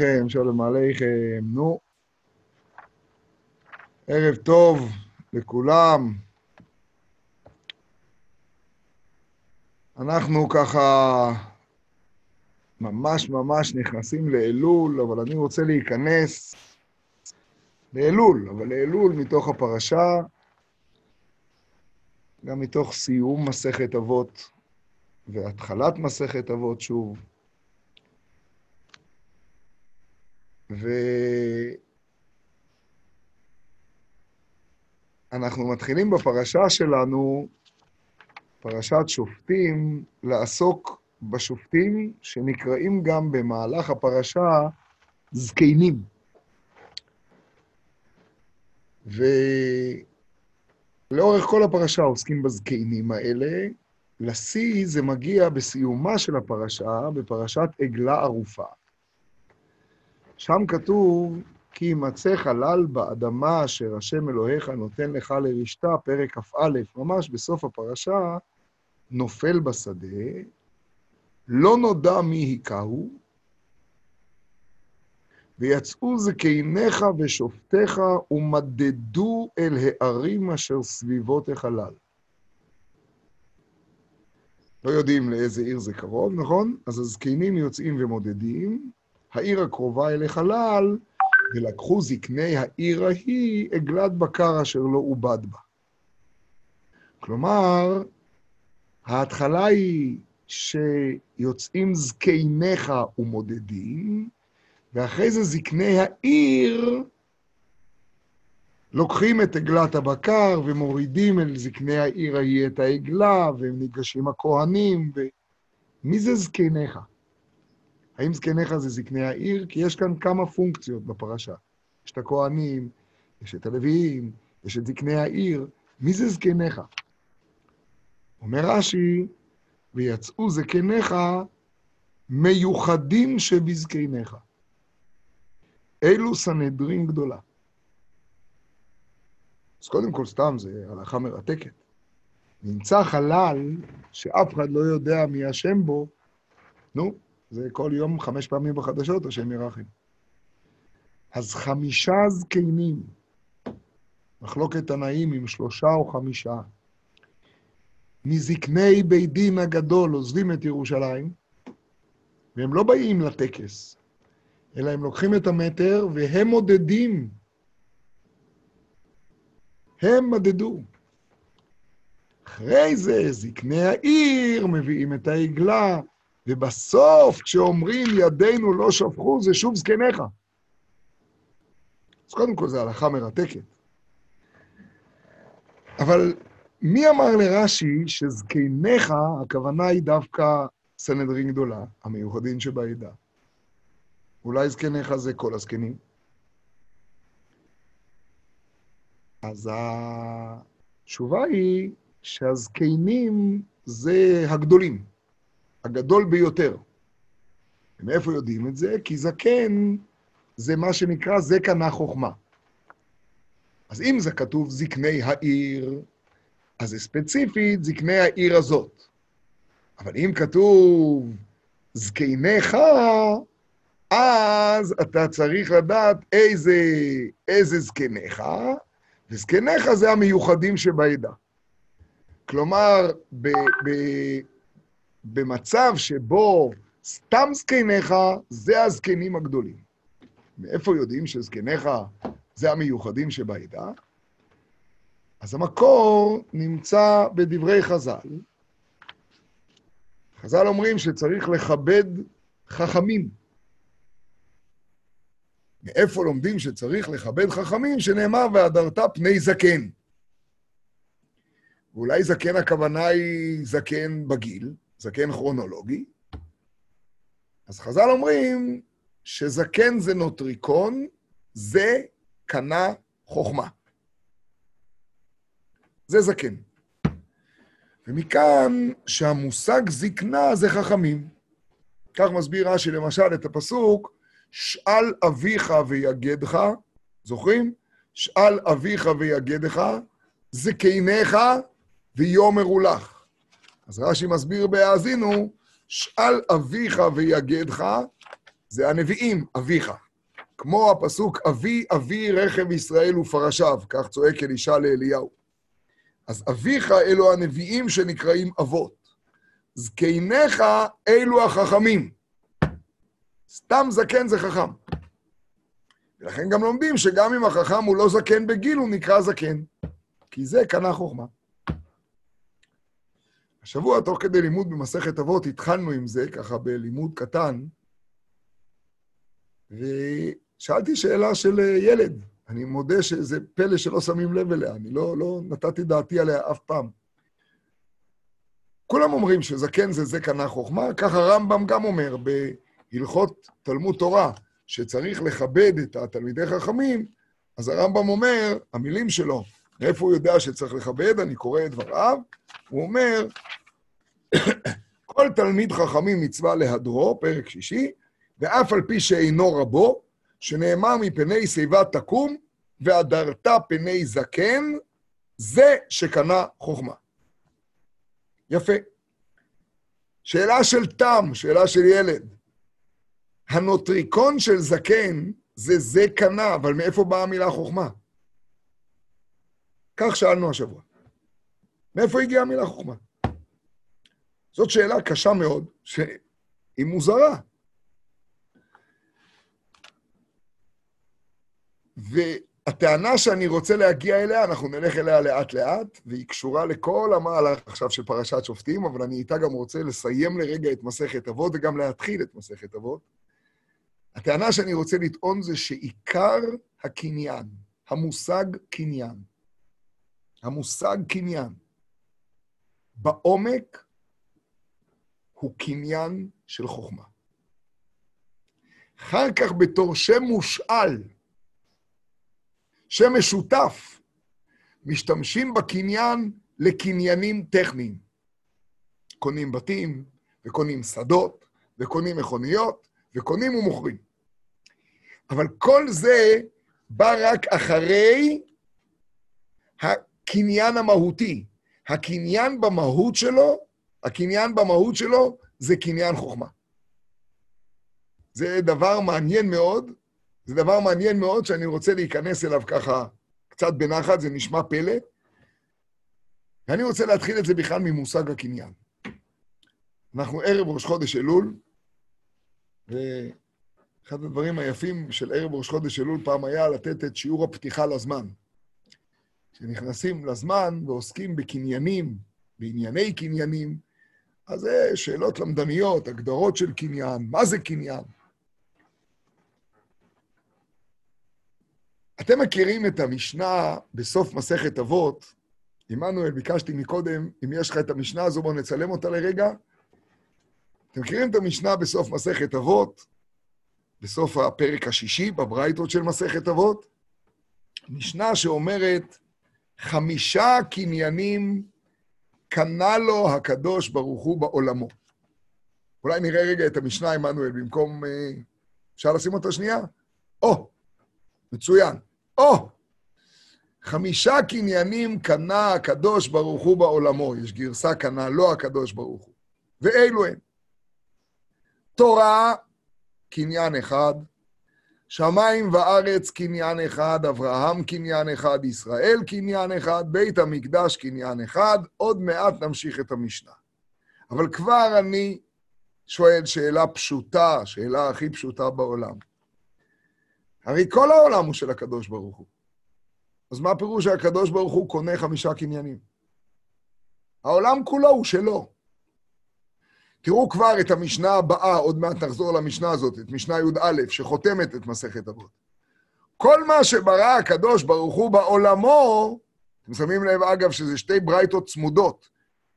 לכם, שלום עליכם, נו. ערב טוב לכולם. אנחנו ככה ממש ממש נכנסים לאלול, אבל אני רוצה להיכנס לאלול, אבל לאלול מתוך הפרשה, גם מתוך סיום מסכת אבות והתחלת מסכת אבות שוב. ואנחנו מתחילים בפרשה שלנו, פרשת שופטים, לעסוק בשופטים שנקראים גם במהלך הפרשה זקנים. ולאורך כל הפרשה עוסקים בזקנים האלה. לשיא זה מגיע בסיומה של הפרשה, בפרשת עגלה ערופה. שם כתוב, כי יימצא חלל באדמה אשר השם אלוהיך נותן לך לרשתה, פרק כ"א, ממש בסוף הפרשה, נופל בשדה, לא נודע מי היכהו, ויצאו זקניך ושופטיך ומדדו אל הערים אשר סביבות החלל. לא יודעים לאיזה עיר זה קרוב, נכון? אז הזקנים יוצאים ומודדים, העיר הקרובה אל החלל, ולקחו זקני העיר ההיא עגלת בקר אשר לא עובד בה. כלומר, ההתחלה היא שיוצאים זקניך ומודדים, ואחרי זה זקני העיר לוקחים את עגלת הבקר ומורידים אל זקני העיר ההיא את העגלה, והם ניגשים הכהנים, ומי זה זקניך? האם זקניך זה זקני העיר? כי יש כאן כמה פונקציות בפרשה. יש את הכהנים, יש את הלוויים, יש את זקני העיר. מי זה זקניך? אומר רש"י, ויצאו זקניך מיוחדים שבזקניך. אלו סנהדרין גדולה. אז קודם כל, סתם, זו הלכה מרתקת. נמצא חלל שאף אחד לא יודע מי אשם בו, נו, זה כל יום חמש פעמים בחדשות, השם ירחם. אז חמישה זקנים, מחלוקת תנאים עם שלושה או חמישה, מזקני בית דין הגדול עוזבים את ירושלים, והם לא באים לטקס, אלא הם לוקחים את המטר והם מודדים. הם מדדו. אחרי זה, זקני העיר מביאים את העגלה, ובסוף, כשאומרים ידינו לא שפכו, זה שוב זקניך. אז קודם כל, זו הלכה מרתקת. אבל מי אמר לרש"י שזקניך, הכוונה היא דווקא סנהדרין גדולה, המיוחדים שבעדה? אולי זקניך זה כל הזקנים? אז התשובה היא שהזקנים זה הגדולים. הגדול ביותר. מאיפה יודעים את זה? כי זקן זה מה שנקרא זקנה חוכמה. אז אם זה כתוב זקני העיר, אז זה ספציפית זקני העיר הזאת. אבל אם כתוב זקניך, אז אתה צריך לדעת איזה, איזה זקניך, וזקניך זה המיוחדים שבעדה. כלומר, ב, ב, במצב שבו סתם זקניך זה הזקנים הגדולים. מאיפה יודעים שזקניך זה המיוחדים שבעדה? אז המקור נמצא בדברי חז"ל. חז"ל אומרים שצריך לכבד חכמים. מאיפה לומדים שצריך לכבד חכמים? שנאמר, והדרת פני זקן. ואולי זקן הכוונה היא זקן בגיל, זקן כרונולוגי. אז חז"ל אומרים שזקן זה נוטריקון, זה קנה חוכמה. זה זקן. ומכאן שהמושג זקנה זה חכמים. כך מסביר רש"י למשל את הפסוק, שאל אביך ויגדך, זוכרים? שאל אביך ויגדך, זקניך ויאמרו לך. אז רש"י מסביר בהאזינו, שאל אביך ויגדך, זה הנביאים, אביך. כמו הפסוק, אבי אבי רכב ישראל ופרשיו, כך צועק אלישע לאליהו. אז אביך אלו הנביאים שנקראים אבות. זקניך אלו החכמים. סתם זקן זה חכם. ולכן גם לומדים שגם אם החכם הוא לא זקן בגיל, הוא נקרא זקן. כי זה קנה חוכמה. השבוע, תוך כדי לימוד במסכת אבות, התחלנו עם זה, ככה בלימוד קטן, ושאלתי שאלה של ילד. אני מודה שזה פלא שלא שמים לב אליה, אני לא, לא נתתי דעתי עליה אף פעם. כולם אומרים שזקן זה זה קנה חוכמה, ככה רמב"ם גם אומר בהלכות תלמוד תורה, שצריך לכבד את התלמידי חכמים, אז הרמב"ם אומר, המילים שלו, מאיפה הוא יודע שצריך לכבד? אני קורא את דבריו, הוא אומר, כל תלמיד חכמים מצווה להדרו, פרק שישי, ואף על פי שאינו רבו, שנאמר מפני שיבה תקום, והדרת פני זקן, זה שקנה חוכמה. יפה. שאלה של תם, שאלה של ילד. הנוטריקון של זקן זה זה קנה, אבל מאיפה באה המילה חוכמה? כך שאלנו השבוע. מאיפה הגיעה המילה חוכמה? זאת שאלה קשה מאוד, שהיא מוזרה. והטענה שאני רוצה להגיע אליה, אנחנו נלך אליה לאט-לאט, והיא קשורה לכל המהלך עכשיו של פרשת שופטים, אבל אני איתה גם רוצה לסיים לרגע את מסכת אבות וגם להתחיל את מסכת אבות. הטענה שאני רוצה לטעון זה שעיקר הקניין, המושג קניין, המושג קניין, בעומק הוא קניין של חוכמה. אחר כך בתור שם מושאל, שם משותף, משתמשים בקניין לקניינים טכניים. קונים בתים, וקונים שדות, וקונים מכוניות, וקונים ומוכרים. אבל כל זה בא רק אחרי הקניין המהותי. הקניין במהות שלו, הקניין במהות שלו זה קניין חוכמה. זה דבר מעניין מאוד, זה דבר מעניין מאוד שאני רוצה להיכנס אליו ככה קצת בנחת, זה נשמע פלא. ואני רוצה להתחיל את זה בכלל ממושג הקניין. אנחנו ערב ראש חודש אלול, ואחד הדברים היפים של ערב ראש חודש אלול פעם היה לתת את שיעור הפתיחה לזמן. כשנכנסים לזמן ועוסקים בקניינים, בענייני קניינים, אז זה שאלות למדניות, הגדרות של קניין, מה זה קניין? אתם מכירים את המשנה בסוף מסכת אבות? עמנואל, ביקשתי מקודם, אם יש לך את המשנה הזו, בואו נצלם אותה לרגע. אתם מכירים את המשנה בסוף מסכת אבות, בסוף הפרק השישי, בברייתות של מסכת אבות? משנה שאומרת, חמישה קניינים קנה לו הקדוש ברוך הוא בעולמו. אולי נראה רגע את המשנה, עמנואל, במקום... אה, אפשר לשים אותה שנייה? או, מצוין. או, חמישה קניינים קנה הקדוש ברוך הוא בעולמו. יש גרסה קנה לו הקדוש ברוך הוא. ואלו הם. תורה, קניין אחד, שמיים וארץ קניין אחד, אברהם קניין אחד, ישראל קניין אחד, בית המקדש קניין אחד, עוד מעט נמשיך את המשנה. אבל כבר אני שואל שאלה פשוטה, שאלה הכי פשוטה בעולם. הרי כל העולם הוא של הקדוש ברוך הוא. אז מה הפירוש שהקדוש ברוך הוא קונה חמישה קניינים? העולם כולו הוא שלו. תראו כבר את המשנה הבאה, עוד מעט נחזור למשנה הזאת, את משנה י"א, שחותמת את מסכת אבות. כל מה שברא הקדוש ברוך הוא בעולמו, אתם שמים לב, אגב, שזה שתי ברייתות צמודות,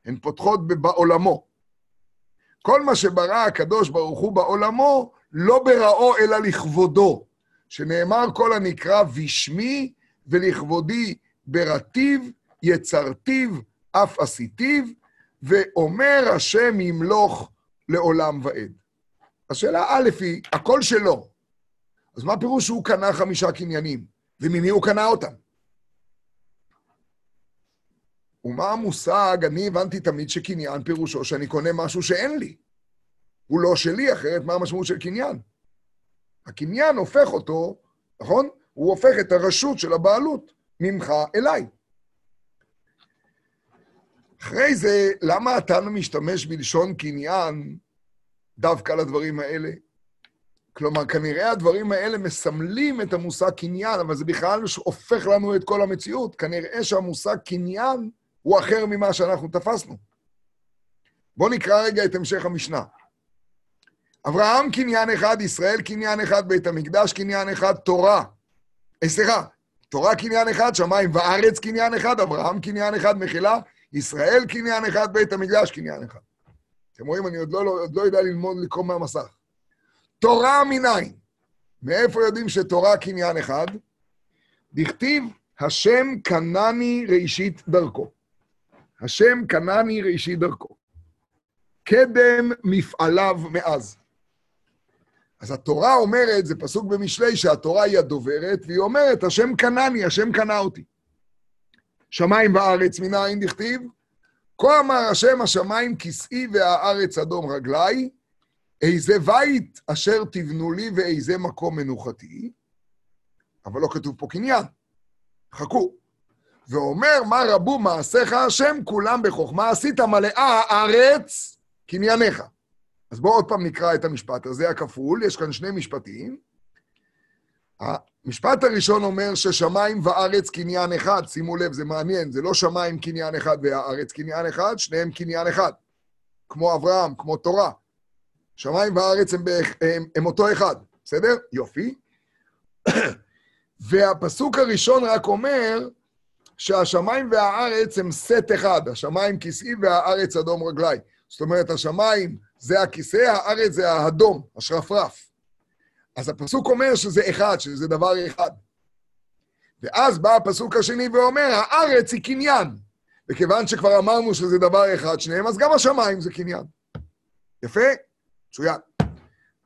הן פותחות ב"בעולמו". כל מה שברא הקדוש ברוך הוא בעולמו, לא בראו אלא לכבודו, שנאמר כל הנקרא בשמי ולכבודי ברטיב, יצרתיו, אף עשיתיו, ואומר השם ימלוך לעולם ועד. השאלה א' היא, הכל שלו. אז מה פירוש שהוא קנה חמישה קניינים? וממי הוא קנה אותם? ומה המושג, אני הבנתי תמיד שקניין פירושו שאני קונה משהו שאין לי. הוא לא שלי, אחרת מה המשמעות של קניין? הקניין הופך אותו, נכון? הוא הופך את הרשות של הבעלות ממך אליי. אחרי זה, למה התנא משתמש בלשון קניין דווקא לדברים האלה? כלומר, כנראה הדברים האלה מסמלים את המושג קניין, אבל זה בכלל הופך לנו את כל המציאות. כנראה שהמושג קניין הוא אחר ממה שאנחנו תפסנו. בואו נקרא רגע את המשך המשנה. אברהם קניין אחד, ישראל קניין אחד, בית המקדש קניין אחד, תורה. אה, סליחה, תורה קניין אחד, שמיים וארץ קניין אחד, אברהם קניין אחד, מחילה, ישראל קניין אחד, בית המקדש קניין אחד. אתם רואים, אני עוד לא, עוד לא יודע ללמוד לקרוא מהמסך. תורה מניין. מאיפה יודעים שתורה קניין אחד? דכתיב, השם קנני ראשית דרכו. השם קנני ראשית דרכו. קדם מפעליו מאז. אז התורה אומרת, זה פסוק במשלי, שהתורה היא הדוברת, והיא אומרת, השם קנני, השם קנה אותי. שמיים וארץ מנין דכתיב? כה אמר השם השמיים כסאי והארץ אדום רגלי, איזה בית אשר תבנו לי ואיזה מקום מנוחתי, אבל לא כתוב פה קניין. חכו. ואומר, מה רבו מעשיך השם, כולם בחוכמה עשית מלאה הארץ קנייניך. אז בואו עוד פעם נקרא את המשפט הזה, הכפול, יש כאן שני משפטים. המשפט הראשון אומר ששמיים וארץ קניין אחד, שימו לב, זה מעניין, זה לא שמיים קניין אחד והארץ קניין אחד, שניהם קניין אחד. כמו אברהם, כמו תורה. שמיים וארץ הם, באח, הם, הם אותו אחד, בסדר? יופי. והפסוק הראשון רק אומר שהשמיים והארץ הם סט אחד, השמיים כסאי והארץ אדום רגלי. זאת אומרת, השמיים זה הכיסא, הארץ זה האדום, השרפרף. אז הפסוק אומר שזה אחד, שזה דבר אחד. ואז בא הפסוק השני ואומר, הארץ היא קניין. וכיוון שכבר אמרנו שזה דבר אחד שניהם, אז גם השמיים זה קניין. יפה? מצוין.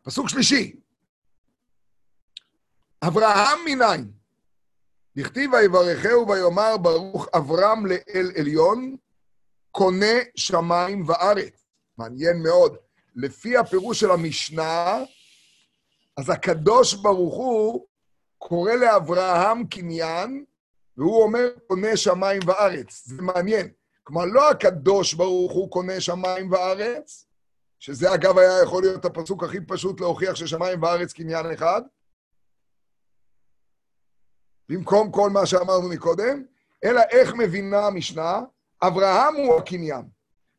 פסוק שלישי, אברהם מניין. דכתיב ויברכהו ויאמר ברוך אברהם לאל עליון, קונה שמיים וארץ. מעניין מאוד. לפי הפירוש של המשנה, אז הקדוש ברוך הוא קורא לאברהם קניין, והוא אומר, קונה שמיים וארץ. זה מעניין. כלומר, לא הקדוש ברוך הוא קונה שמיים וארץ, שזה אגב היה יכול להיות הפסוק הכי פשוט להוכיח ששמיים וארץ קניין אחד, במקום כל מה שאמרנו מקודם, אלא איך מבינה המשנה? אברהם הוא הקניין.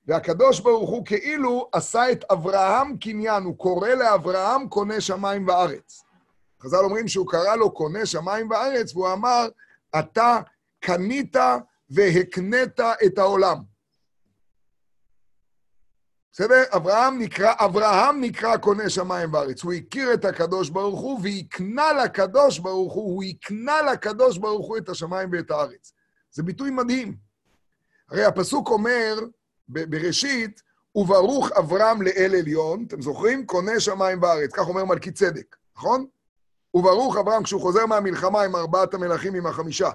והקדוש ברוך הוא כאילו עשה את אברהם קניין, הוא קורא לאברהם קונה שמיים וארץ. חז"ל אומרים שהוא קרא לו קונה שמיים וארץ, והוא אמר, אתה קנית והקנית את העולם. בסדר? אברהם נקרא, אברהם נקרא קונה שמיים וארץ. הוא הכיר את הקדוש ברוך הוא והקנה לקדוש ברוך הוא, הוא הקנה לקדוש ברוך הוא את השמיים ואת הארץ. זה ביטוי מדהים. הרי הפסוק אומר, בראשית, וברוך אברהם לאל עליון, אתם זוכרים? קונה שמיים וארץ, כך אומר מלכי צדק, נכון? וברוך אברהם, כשהוא חוזר מהמלחמה עם ארבעת המלכים, עם החמישה.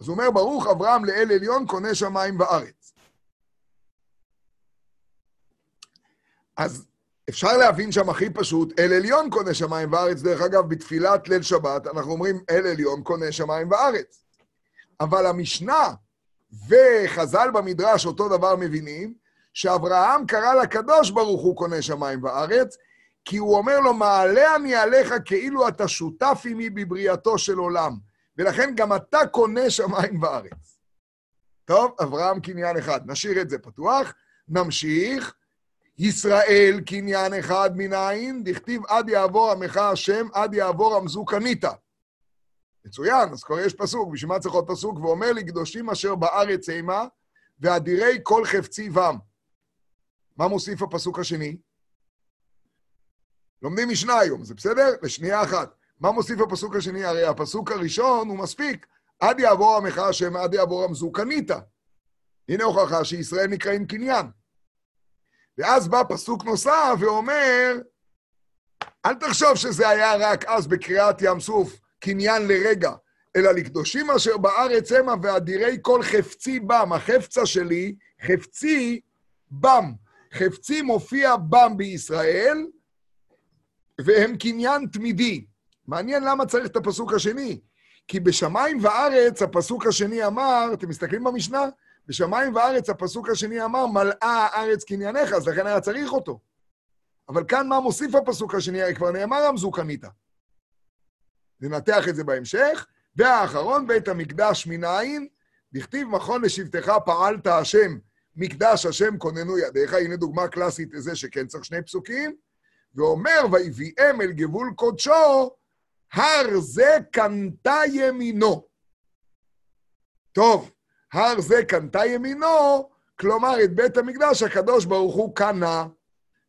אז הוא אומר, ברוך אברהם לאל עליון, קונה שמיים וארץ. אז אפשר להבין שם הכי פשוט, אל עליון קונה שמיים וארץ. דרך אגב, בתפילת ליל שבת אנחנו אומרים, אל עליון קונה שמיים וארץ. אבל המשנה וחז"ל במדרש אותו דבר מבינים, שאברהם קרא לקדוש ברוך הוא קונה שמיים וארץ, כי הוא אומר לו, מעלה אני עליך כאילו אתה שותף עמי בבריאתו של עולם, ולכן גם אתה קונה שמיים וארץ. טוב, אברהם קניין אחד, נשאיר את זה פתוח, נמשיך. ישראל קניין אחד מנין, דכתיב עד יעבור עמך השם, עד יעבור עמזו קנית. מצוין, אז כבר יש פסוק, בשביל מה צריך עוד פסוק? ואומר לי, קדושים אשר בארץ אימה, ואדירי כל חפצי בם. מה מוסיף הפסוק השני? לומדים משנה היום, זה בסדר? לשנייה אחת. מה מוסיף הפסוק השני? הרי הפסוק הראשון הוא מספיק. עד יעבור עמך השם, עד יעבור עמזו קנית. הנה הוכחה שישראל נקראים קניין. ואז בא פסוק נוסף ואומר, אל תחשוב שזה היה רק אז בקריאת ים סוף, קניין לרגע, אלא לקדושים אשר בארץ המה ואדירי כל חפצי בם. החפצה שלי, חפצי בם. חפצי מופיע בם בישראל, והם קניין תמידי. מעניין למה צריך את הפסוק השני. כי בשמיים וארץ, הפסוק השני אמר, אתם מסתכלים במשנה? בשמיים וארץ, הפסוק השני אמר, מלאה הארץ קנייניך, אז לכן היה צריך אותו. אבל כאן מה מוסיף הפסוק השני? כבר נאמר רמזו קנית. ננתח את זה בהמשך. והאחרון, בית המקדש מנין, דכתיב מכון לשבטך פעלת השם, מקדש השם כוננו ידיך, הנה דוגמה קלאסית לזה שכן צריך שני פסוקים, ואומר, ויביאם אל גבול קודשו, הר זה קנתה ימינו. טוב, הר זה קנתה ימינו, כלומר, את בית המקדש הקדוש ברוך הוא קנה.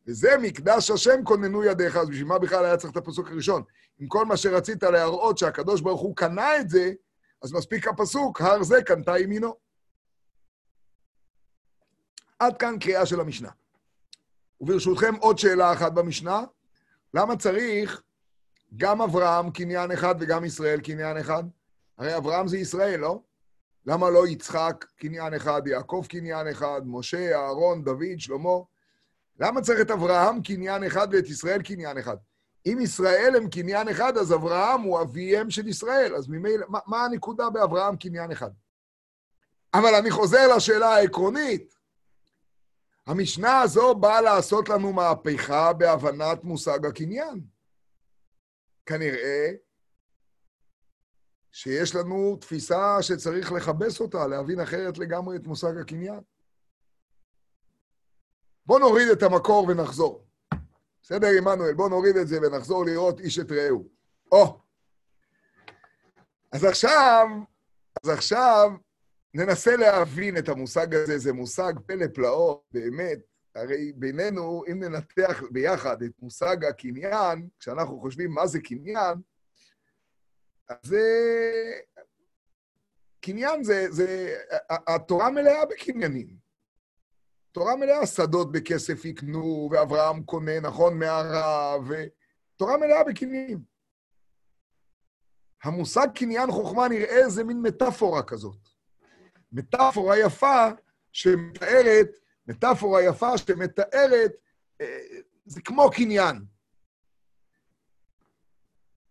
וזה מקדש השם כוננו ידיך, אז בשביל מה בכלל היה צריך את הפסוק הראשון? עם כל מה שרצית להראות שהקדוש ברוך הוא קנה את זה, אז מספיק הפסוק, הר זה קנתה ימינו. עד כאן קריאה של המשנה. וברשותכם עוד שאלה אחת במשנה, למה צריך גם אברהם קניין אחד וגם ישראל קניין אחד? הרי אברהם זה ישראל, לא? למה לא יצחק קניין אחד, יעקב קניין אחד, משה, אהרון, דוד, שלמה? למה צריך את אברהם קניין אחד ואת ישראל קניין אחד? אם ישראל הם קניין אחד, אז אברהם הוא אביהם של ישראל. אז ממילא, מה, מה הנקודה באברהם קניין אחד? אבל אני חוזר לשאלה העקרונית. המשנה הזו באה לעשות לנו מהפכה בהבנת מושג הקניין. כנראה שיש לנו תפיסה שצריך לכבס אותה, להבין אחרת לגמרי את מושג הקניין. בואו נוריד את המקור ונחזור. בסדר, עמנואל? בואו נוריד את זה ונחזור לראות איש את רעהו. או! אז עכשיו, אז עכשיו ננסה להבין את המושג הזה, זה מושג פלא פלאות, באמת. הרי בינינו, אם ננתח ביחד את מושג הקניין, כשאנחנו חושבים מה זה קניין, אז זה... קניין זה, זה... התורה מלאה בקניינים. תורה מלאה, שדות בכסף יקנו, ואברהם קונה, נכון, מערה, ותורה מלאה בקניינים. המושג קניין חוכמה נראה איזה מין מטאפורה כזאת. מטאפורה יפה שמתארת, מטאפורה יפה שמתארת, אה, זה כמו קניין.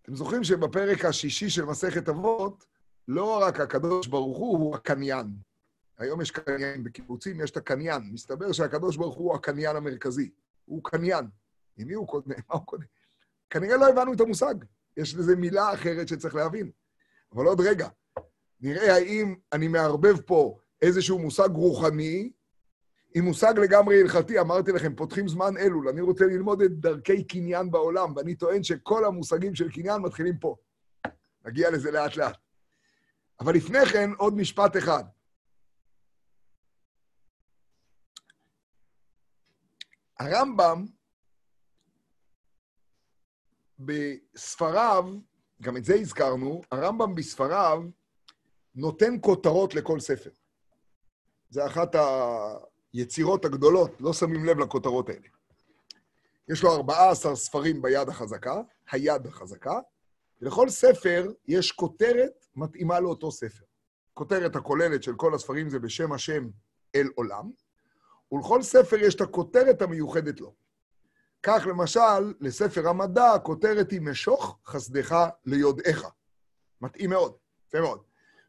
אתם זוכרים שבפרק השישי של מסכת אבות, לא רק הקדוש ברוך הוא, הוא הקניין. היום יש קניין, בקיבוצים יש את הקניין. מסתבר שהקדוש ברוך הוא הקניין המרכזי. הוא קניין. עם מי הוא קונה? מה הוא קונה? כנראה לא הבנו את המושג. יש לזה מילה אחרת שצריך להבין. אבל עוד רגע, נראה האם אני מערבב פה איזשהו מושג רוחני עם מושג לגמרי הלכתי. אמרתי לכם, פותחים זמן אלול. אני רוצה ללמוד את דרכי קניין בעולם, ואני טוען שכל המושגים של קניין מתחילים פה. נגיע לזה לאט-לאט. אבל לפני כן, עוד משפט אחד. הרמב"ם, בספריו, גם את זה הזכרנו, הרמב"ם בספריו נותן כותרות לכל ספר. זה אחת היצירות הגדולות, לא שמים לב לכותרות האלה. יש לו 14 ספרים ביד החזקה, היד החזקה, ולכל ספר יש כותרת מתאימה לאותו ספר. כותרת הכוללת של כל הספרים זה בשם השם אל עולם, ולכל ספר יש את הכותרת המיוחדת לו. כך למשל, לספר המדע, הכותרת היא משוך חסדך ליודעך. מתאים מאוד, יפה מאוד.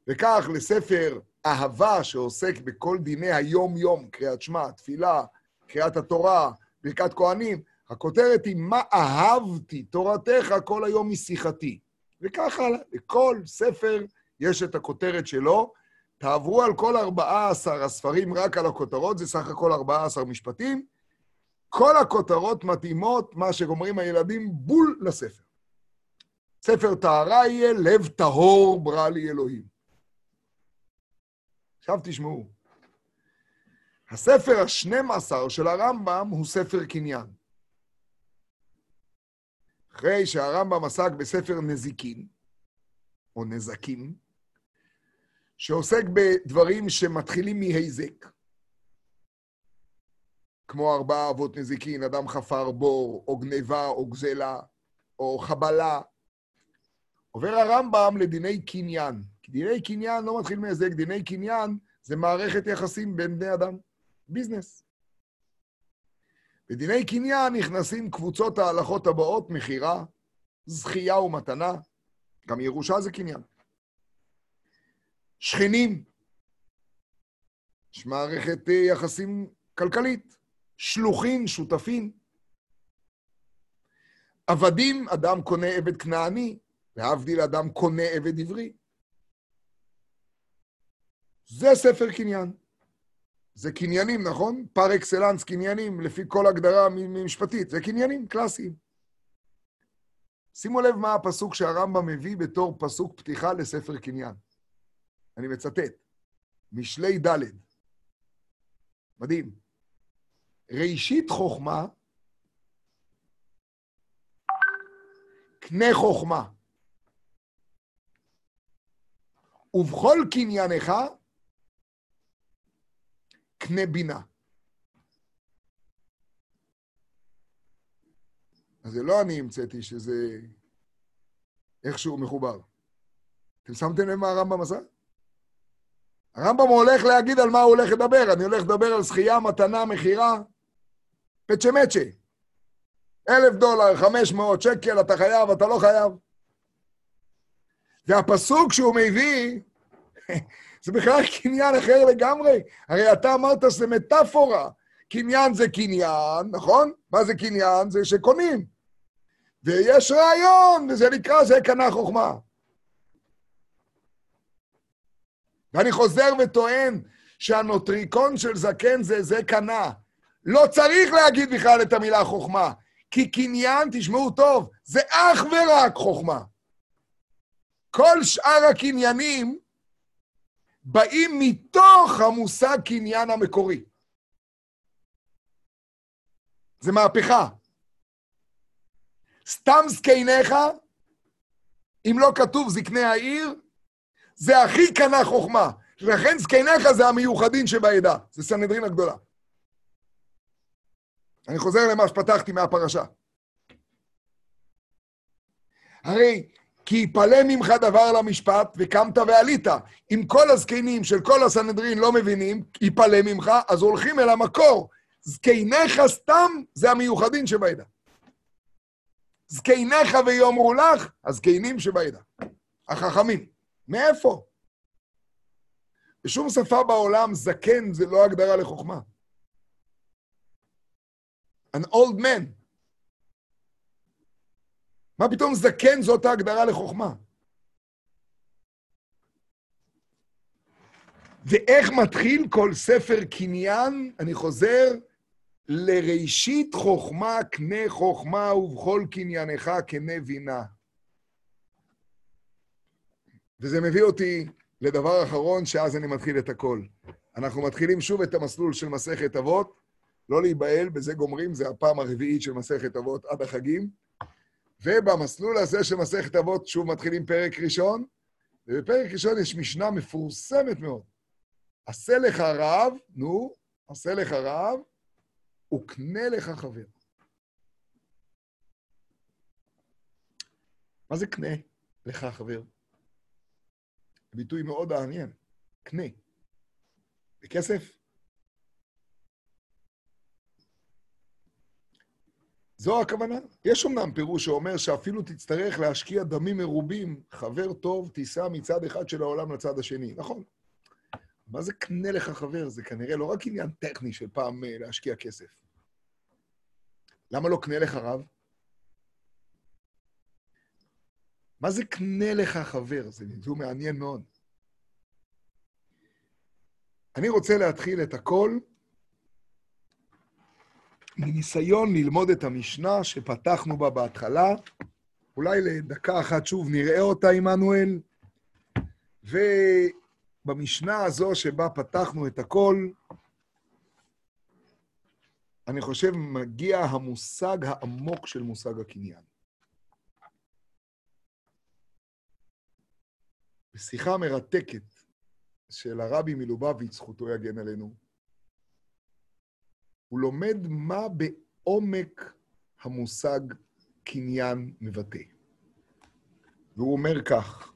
וכך לספר אהבה שעוסק בכל דיני היום-יום, קריאת שמע, תפילה, קריאת התורה, ברכת כהנים, הכותרת היא מה אהבתי תורתך כל היום משיחתי. וכך הלאה, לכל ספר יש את הכותרת שלו, תעברו על כל 14 הספרים רק על הכותרות, זה סך הכל 14 משפטים. כל הכותרות מתאימות, מה שגומרים הילדים, בול לספר. ספר טהרה יהיה, לב טהור ברא לי אלוהים. עכשיו תשמעו. הספר ה-12 של הרמב"ם הוא ספר קניין. אחרי שהרמב"ם עסק בספר נזיקין, או נזקים, שעוסק בדברים שמתחילים מהיזק, כמו ארבעה אבות נזיקין, אדם חפר בור, או גניבה, או גזלה, או חבלה. עובר הרמב"ם לדיני קניין. דיני קניין לא מתחיל מהיזק, דיני קניין זה מערכת יחסים בין בני אדם, ביזנס. בדיני קניין נכנסים קבוצות ההלכות הבאות, מכירה, זכייה ומתנה, גם ירושה זה קניין. שכנים, יש מערכת אה, יחסים כלכלית, שלוחין, שותפין. עבדים, אדם קונה עבד כנעני, להבדיל אדם קונה עבד עברי. זה ספר קניין. זה קניינים, נכון? פר אקסלנס קניינים, לפי כל הגדרה משפטית. זה קניינים קלאסיים. שימו לב מה הפסוק שהרמב"ם מביא בתור פסוק פתיחה לספר קניין. אני מצטט, משלי ד', מדהים. ראשית חוכמה, קנה חוכמה. ובכל קניינך, קנה בינה. אז זה לא אני המצאתי שזה איכשהו מחובר. אתם שמתם לב מה הרמב"ם עשה? הרמב"ם הולך להגיד על מה הוא הולך לדבר. אני הולך לדבר על זכייה, מתנה, מכירה, פצ'ה מצ'ה. אלף דולר, חמש מאות שקל, אתה חייב, אתה לא חייב. והפסוק שהוא מביא, זה בכלל קניין אחר לגמרי. הרי אתה אמרת שזה מטאפורה. קניין זה קניין, נכון? מה זה קניין? זה שקונים. ויש רעיון, וזה נקרא, זה קנה חוכמה. ואני חוזר וטוען שהנוטריקון של זקן זה זה קנה. לא צריך להגיד בכלל את המילה חוכמה, כי קניין, תשמעו טוב, זה אך ורק חוכמה. כל שאר הקניינים באים מתוך המושג קניין המקורי. זה מהפכה. סתם זקניך, אם לא כתוב זקני העיר, זה הכי קנה חוכמה. לכן זקניך זה המיוחדים שבעדה. זה סנהדרין הגדולה. אני חוזר למה שפתחתי מהפרשה. הרי כי יפלא ממך דבר למשפט, וקמת ועלית. אם כל הזקנים של כל הסנהדרין לא מבינים, יפלא ממך, אז הולכים אל המקור. זקניך סתם זה המיוחדים שבעדה. זקניך ויאמרו לך, הזקנים שבעדה. החכמים. מאיפה? בשום שפה בעולם זקן זה לא הגדרה לחוכמה. An old man. מה פתאום זקן זאת ההגדרה לחוכמה? ואיך מתחיל כל ספר קניין? אני חוזר, לראשית חוכמה קנה חוכמה ובכל קניינך קנה בינה. וזה מביא אותי לדבר אחרון, שאז אני מתחיל את הכל. אנחנו מתחילים שוב את המסלול של מסכת אבות, לא להיבהל, בזה גומרים, זה הפעם הרביעית של מסכת אבות עד החגים. ובמסלול הזה של מסכת אבות שוב מתחילים פרק ראשון, ובפרק ראשון יש משנה מפורסמת מאוד. עשה לך רב, נו, עשה לך רב, וקנה לך חבר. מה זה קנה לך חבר? ביטוי מאוד מעניין. קנה. בכסף? זו הכוונה. יש אמנם פירוש שאומר שאפילו תצטרך להשקיע דמים מרובים, חבר טוב תיסע מצד אחד של העולם לצד השני. נכון. מה זה קנה לך חבר? זה כנראה לא רק עניין טכני של פעם אה, להשקיע כסף. למה לא קנה לך רב? מה זה קנה לך חבר? זה ביטוי מעניין מאוד. אני רוצה להתחיל את הכל מניסיון ללמוד את המשנה שפתחנו בה בהתחלה. אולי לדקה אחת שוב נראה אותה, עמנואל. ובמשנה הזו שבה פתחנו את הכל, אני חושב מגיע המושג העמוק של מושג הקניין. בשיחה מרתקת של הרבי מלובביץ', זכותו יגן עלינו, הוא לומד מה בעומק המושג קניין מבטא. והוא אומר כך,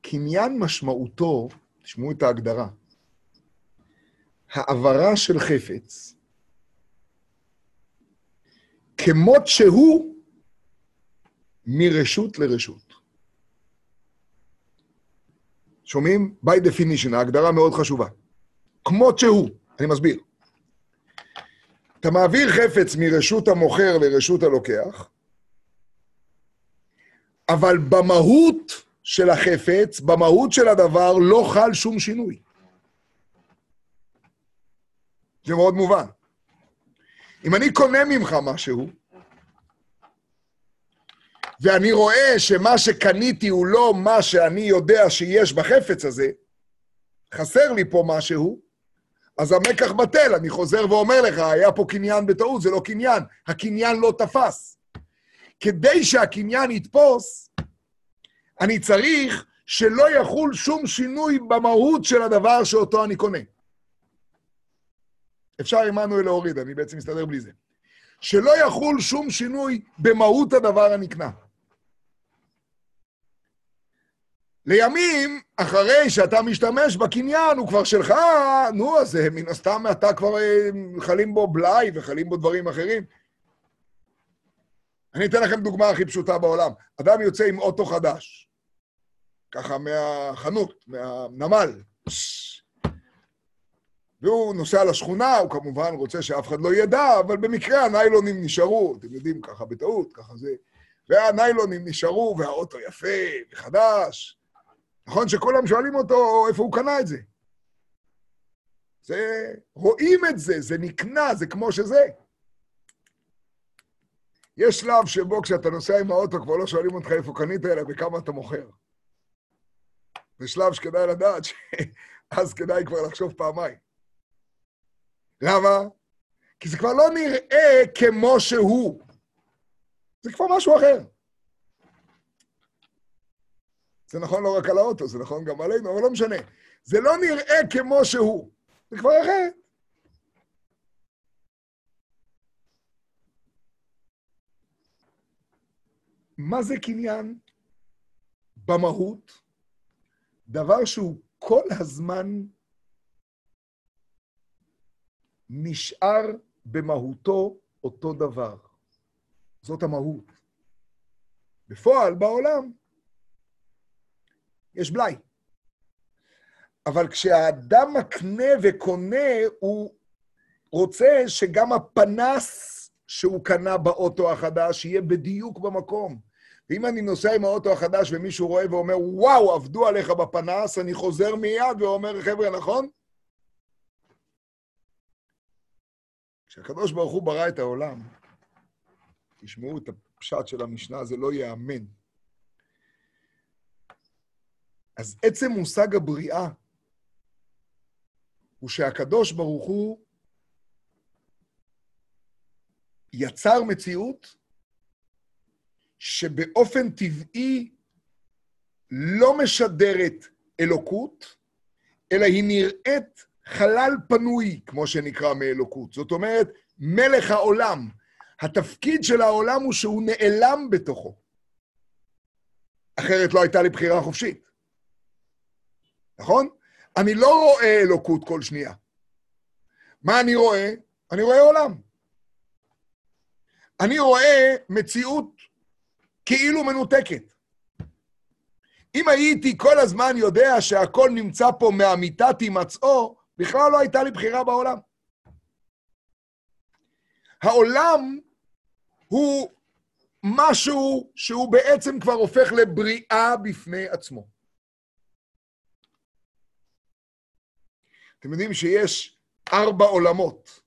קניין משמעותו, תשמעו את ההגדרה, העברה של חפץ כמות שהוא מרשות לרשות. שומעים? by definition, ההגדרה מאוד חשובה. כמות שהוא, אני מסביר. אתה מעביר חפץ מרשות המוכר לרשות הלוקח, אבל במהות של החפץ, במהות של הדבר, לא חל שום שינוי. זה מאוד מובן. אם אני קונה ממך משהו, ואני רואה שמה שקניתי הוא לא מה שאני יודע שיש בחפץ הזה, חסר לי פה משהו, אז המקח בטל, אני חוזר ואומר לך, היה פה קניין בטעות, זה לא קניין, הקניין לא תפס. כדי שהקניין יתפוס, אני צריך שלא יחול שום שינוי במהות של הדבר שאותו אני קונה. אפשר עמנואל להוריד, אני בעצם מסתדר בלי זה. שלא יחול שום שינוי במהות הדבר הנקנה. לימים, אחרי שאתה משתמש בקניין, הוא כבר שלך, נו, אז מן הסתם אתה כבר אה, חלים בו בלאי וחלים בו דברים אחרים. אני אתן לכם דוגמה הכי פשוטה בעולם. אדם יוצא עם אוטו חדש, ככה מהחנות, מהנמל, והוא נוסע לשכונה, הוא כמובן רוצה שאף אחד לא ידע, אבל במקרה הניילונים נשארו, אתם יודעים, ככה בטעות, ככה זה. והניילונים נשארו, והאוטו יפה וחדש. נכון שכולם שואלים אותו איפה הוא קנה את זה. זה, רואים את זה, זה נקנה, זה כמו שזה. יש שלב שבו כשאתה נוסע עם האוטו כבר לא שואלים אותך איפה קנית, אלא בכמה אתה מוכר. זה שלב שכדאי לדעת שאז כדאי כבר לחשוב פעמיים. למה? כי זה כבר לא נראה כמו שהוא. זה כבר משהו אחר. זה נכון לא רק על האוטו, זה נכון גם עלינו, אבל לא משנה. זה לא נראה כמו שהוא. זה כבר אחר. מה זה קניין? במהות, דבר שהוא כל הזמן נשאר במהותו אותו דבר. זאת המהות. בפועל, בעולם, יש בלאי. אבל כשהאדם מקנה וקונה, הוא רוצה שגם הפנס שהוא קנה באוטו החדש יהיה בדיוק במקום. ואם אני נוסע עם האוטו החדש ומישהו רואה ואומר, וואו, עבדו עליך בפנס, אני חוזר מיד ואומר, חבר'ה, נכון? כשהקדוש ברוך הוא ברא את העולם, תשמעו את הפשט של המשנה, זה לא ייאמן. אז עצם מושג הבריאה הוא שהקדוש ברוך הוא יצר מציאות שבאופן טבעי לא משדרת אלוקות, אלא היא נראית חלל פנוי, כמו שנקרא מאלוקות. זאת אומרת, מלך העולם. התפקיד של העולם הוא שהוא נעלם בתוכו. אחרת לא הייתה לי בחירה חופשית. נכון? אני לא רואה אלוקות כל שנייה. מה אני רואה? אני רואה עולם. אני רואה מציאות כאילו מנותקת. אם הייתי כל הזמן יודע שהכל נמצא פה מאמיתת הימצאו, בכלל לא הייתה לי בחירה בעולם. העולם הוא משהו שהוא בעצם כבר הופך לבריאה בפני עצמו. אתם יודעים שיש ארבע עולמות.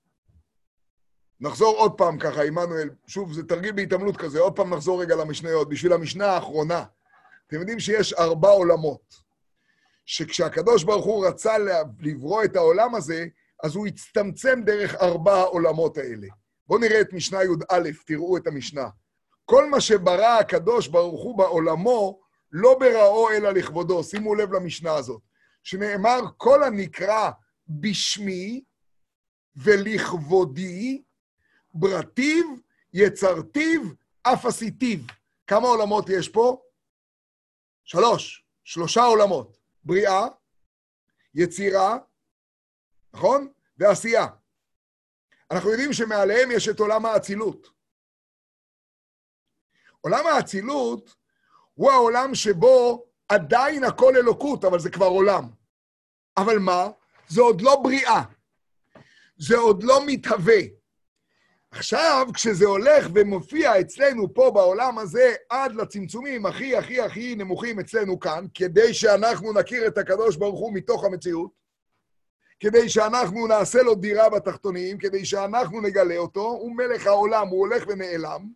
נחזור עוד פעם ככה, עמנואל, שוב, זה תרגיל בהתעמלות כזה, עוד פעם נחזור רגע למשניות, בשביל המשנה האחרונה. אתם יודעים שיש ארבע עולמות, שכשהקדוש ברוך הוא רצה לברוא את העולם הזה, אז הוא הצטמצם דרך ארבע העולמות האלה. בואו נראה את משנה י"א, תראו את המשנה. כל מה שברא הקדוש ברוך הוא בעולמו, לא בראו אלא לכבודו. שימו לב למשנה הזאת, שנאמר, כל הנקרא בשמי ולכבודי, ברטיב, יצרתיו, אף עשיתיו. כמה עולמות יש פה? שלוש, שלושה עולמות. בריאה, יצירה, נכון? ועשייה. אנחנו יודעים שמעליהם יש את עולם האצילות. עולם האצילות הוא העולם שבו עדיין הכל אלוקות, אבל זה כבר עולם. אבל מה? זה עוד לא בריאה. זה עוד לא מתהווה. עכשיו, כשזה הולך ומופיע אצלנו פה בעולם הזה, עד לצמצומים הכי הכי הכי נמוכים אצלנו כאן, כדי שאנחנו נכיר את הקדוש ברוך הוא מתוך המציאות, כדי שאנחנו נעשה לו דירה בתחתונים, כדי שאנחנו נגלה אותו, הוא מלך העולם, הוא הולך ונעלם.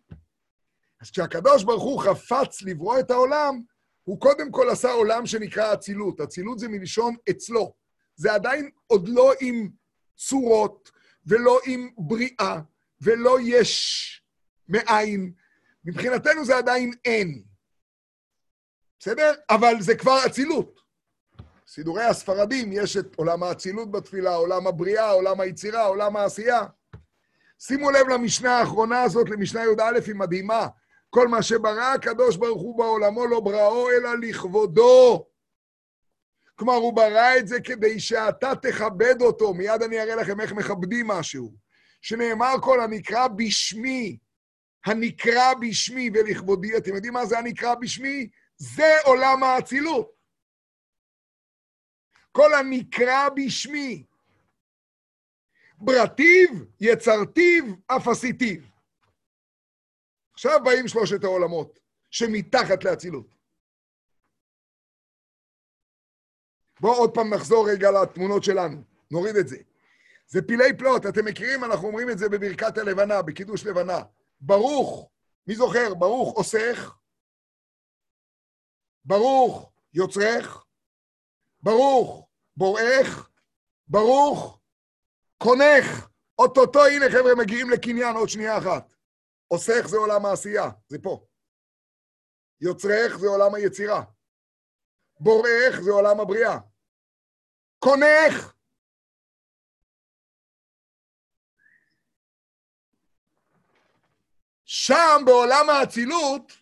אז כשהקדוש ברוך הוא חפץ לברוא את העולם, הוא קודם כל עשה עולם שנקרא אצילות. אצילות זה מלשון אצלו. זה עדיין עוד לא עם צורות, ולא עם בריאה, ולא יש מאין. מבחינתנו זה עדיין אין. בסדר? אבל זה כבר אצילות. סידורי הספרדים, יש את עולם האצילות בתפילה, עולם הבריאה, עולם היצירה, עולם העשייה. שימו לב למשנה האחרונה הזאת, למשנה י"א, היא מדהימה. כל מה שברא הקדוש ברוך הוא בעולמו לא בראו אלא לכבודו. כלומר, הוא ברא את זה כדי שאתה תכבד אותו. מיד אני אראה לכם איך מכבדים משהו. שנאמר כל הנקרא בשמי, הנקרא בשמי ולכבודי. אתם יודעים מה זה הנקרא בשמי? זה עולם האצילות. כל הנקרא בשמי. ברטיב, יצרתיו, אף עשיתיו. עכשיו באים שלושת העולמות שמתחת לאצילות. בואו עוד פעם נחזור רגע לתמונות שלנו, נוריד את זה. זה פילי פלוט, אתם מכירים, אנחנו אומרים את זה בברכת הלבנה, בקידוש לבנה. ברוך, מי זוכר? ברוך עושך, ברוך יוצרך, ברוך בוראך, ברוך קונך. אוטוטו, הנה חבר'ה, מגיעים לקניין עוד שנייה אחת. עושך זה עולם העשייה, זה פה. יוצרך זה עולם היצירה. בורך זה עולם הבריאה. קונך! שם, בעולם האצילות,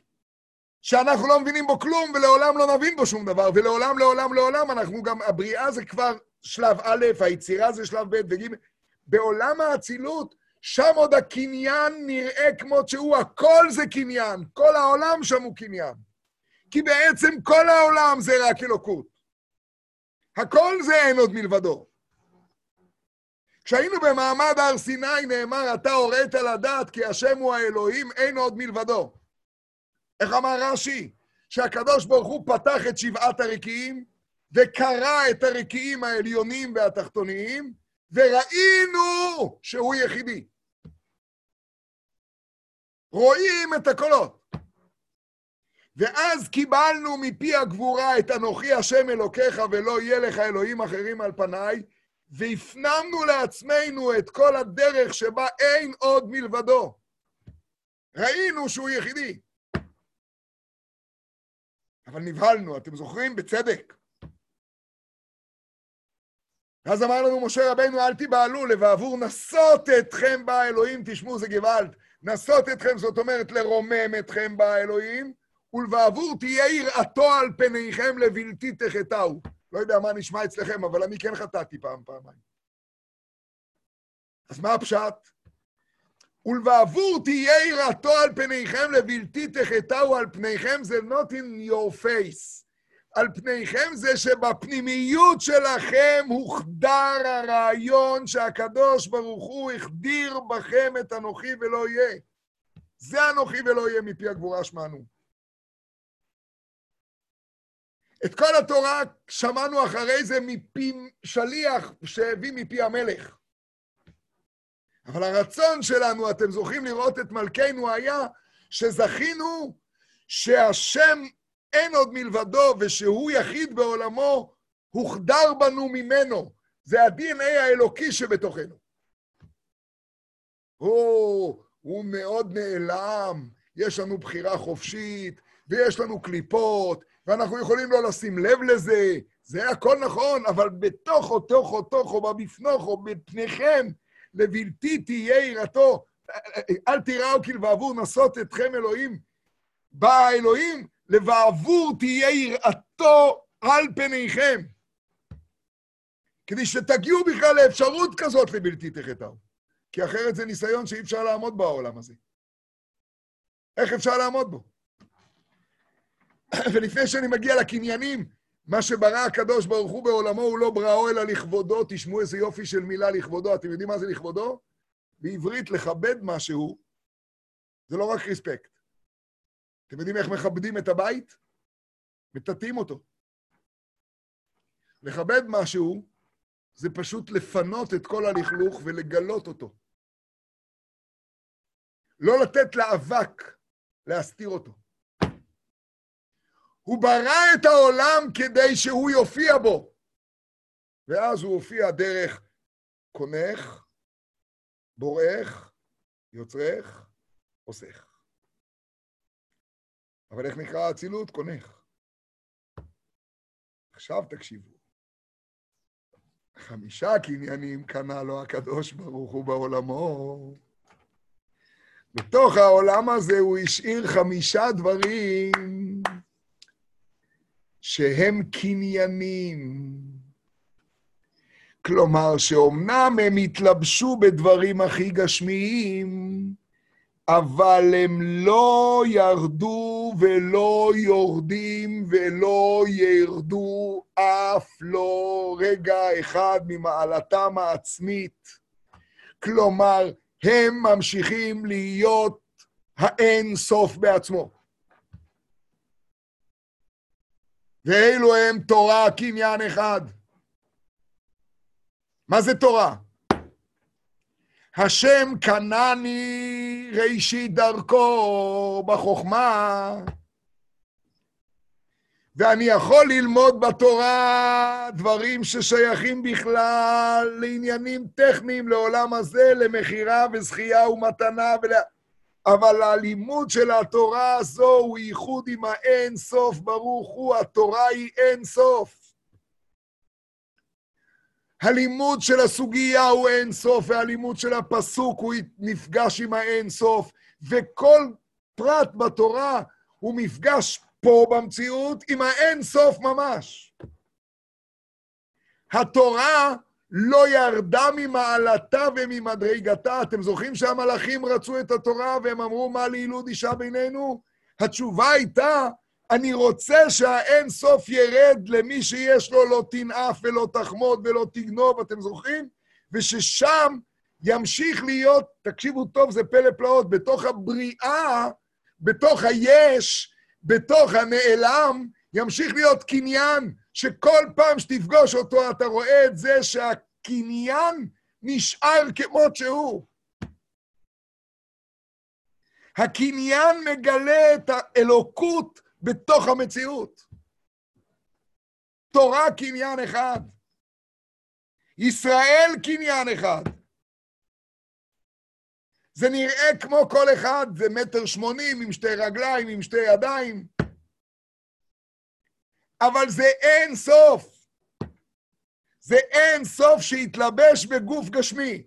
שאנחנו לא מבינים בו כלום, ולעולם לא נבין בו שום דבר, ולעולם, לעולם, לעולם, אנחנו גם, הבריאה זה כבר שלב א', היצירה זה שלב ב' וג', בעולם האצילות, שם עוד הקניין נראה כמות שהוא, הכל זה קניין, כל העולם שם הוא קניין. כי בעצם כל העולם זה רק אלוקות. הכל זה אין עוד מלבדו. כשהיינו במעמד הר סיני נאמר, אתה הורית לדעת כי השם הוא האלוהים, אין עוד מלבדו. איך אמר רש"י? שהקדוש ברוך הוא פתח את שבעת הרקיעים וקרע את הרקיעים העליונים והתחתוניים, וראינו שהוא יחידי. רואים את הקולות. ואז קיבלנו מפי הגבורה את אנוכי השם אלוקיך ולא יהיה לך אלוהים אחרים על פניי, והפנמנו לעצמנו את כל הדרך שבה אין עוד מלבדו. ראינו שהוא יחידי. אבל נבהלנו, אתם זוכרים? בצדק. ואז אמר לנו משה רבנו, אל תיבהלו, לבעבור נסות אתכם בה אלוהים, תשמעו, זה גוואלד. נסות אתכם, זאת אומרת לרומם אתכם בה אלוהים, ולבעבור תהיה יראתו על פניכם לבלתי תחטאו. לא יודע מה נשמע אצלכם, אבל אני כן חטאתי פעם, פעמיים. אז מה הפשט? ולבעבור תהיה יראתו על פניכם לבלתי תחטאו על פניכם, זה not in your face. על פניכם זה שבפנימיות שלכם הוחדר הרעיון שהקדוש ברוך הוא החדיר בכם את אנוכי ולא יהיה. זה אנוכי ולא יהיה מפי הגבורה שמענו. את כל התורה שמענו אחרי זה מפי שליח שהביא מפי המלך. אבל הרצון שלנו, אתם זוכרים לראות את מלכנו, היה שזכינו שהשם אין עוד מלבדו ושהוא יחיד בעולמו, הוחדר בנו ממנו. זה ה-DNA האלוקי שבתוכנו. הוא, הוא מאוד נעלם, יש לנו בחירה חופשית, ויש לנו קליפות, ואנחנו יכולים לא לשים לב לזה, זה הכל נכון, אבל בתוכו, תוכו, תוכו, בבפנוכו, בפניכם, לבלתי תהיה יראתו. אל תיראו כי לבעבור נסות אתכם אלוהים. בא האלוהים, לבעבור תהיה יראתו על פניכם. כדי שתגיעו בכלל לאפשרות כזאת לבלתי תחטאו. כי אחרת זה ניסיון שאי אפשר לעמוד בעולם הזה. איך אפשר לעמוד בו? ולפני שאני מגיע לקניינים, מה שברא הקדוש ברוך הוא בעולמו הוא לא בראו אלא לכבודו, תשמעו איזה יופי של מילה לכבודו. אתם יודעים מה זה לכבודו? בעברית, לכבד משהו, זה לא רק ריספקט. אתם יודעים איך מכבדים את הבית? מטאטאים אותו. לכבד משהו זה פשוט לפנות את כל הלכלוך ולגלות אותו. לא לתת לאבק להסתיר אותו. הוא ברא את העולם כדי שהוא יופיע בו. ואז הוא הופיע דרך קונך, בורך, יוצרך, עושך. אבל איך נקרא האצילות? קונך. עכשיו תקשיבו. חמישה קניינים קנה לו הקדוש ברוך הוא בעולמו. בתוך העולם הזה הוא השאיר חמישה דברים שהם קניינים. כלומר, שאומנם הם התלבשו בדברים הכי גשמיים, אבל הם לא ירדו ולא יורדים ולא ירדו אף לא רגע אחד ממעלתם העצמית. כלומר, הם ממשיכים להיות האין סוף בעצמו. ואלו הם תורה קניין אחד. מה זה תורה? השם קנני ראשית דרכו בחוכמה, ואני יכול ללמוד בתורה דברים ששייכים בכלל לעניינים טכניים לעולם הזה, למכירה וזכייה ומתנה, ול... אבל הלימוד של התורה הזו הוא ייחוד עם האין סוף, ברוך הוא, התורה היא אין סוף. הלימוד של הסוגיה הוא אין סוף, והלימוד של הפסוק הוא נפגש עם האין סוף, וכל פרט בתורה הוא מפגש פה במציאות עם האין סוף ממש. התורה לא ירדה ממעלתה וממדרגתה. אתם זוכרים שהמלאכים רצו את התורה והם אמרו, מה לילוד אישה בינינו? התשובה הייתה, אני רוצה שהאין סוף ירד למי שיש לו לא תנאף ולא תחמוד ולא תגנוב, אתם זוכרים? וששם ימשיך להיות, תקשיבו טוב, זה פלא פלאות, בתוך הבריאה, בתוך היש, בתוך הנעלם, ימשיך להיות קניין, שכל פעם שתפגוש אותו אתה רואה את זה שהקניין נשאר כמות שהוא. הקניין מגלה את האלוקות בתוך המציאות. תורה קניין אחד. ישראל קניין אחד. זה נראה כמו כל אחד, זה מטר שמונים עם שתי רגליים, עם שתי ידיים. אבל זה אין סוף. זה אין סוף שהתלבש בגוף גשמי.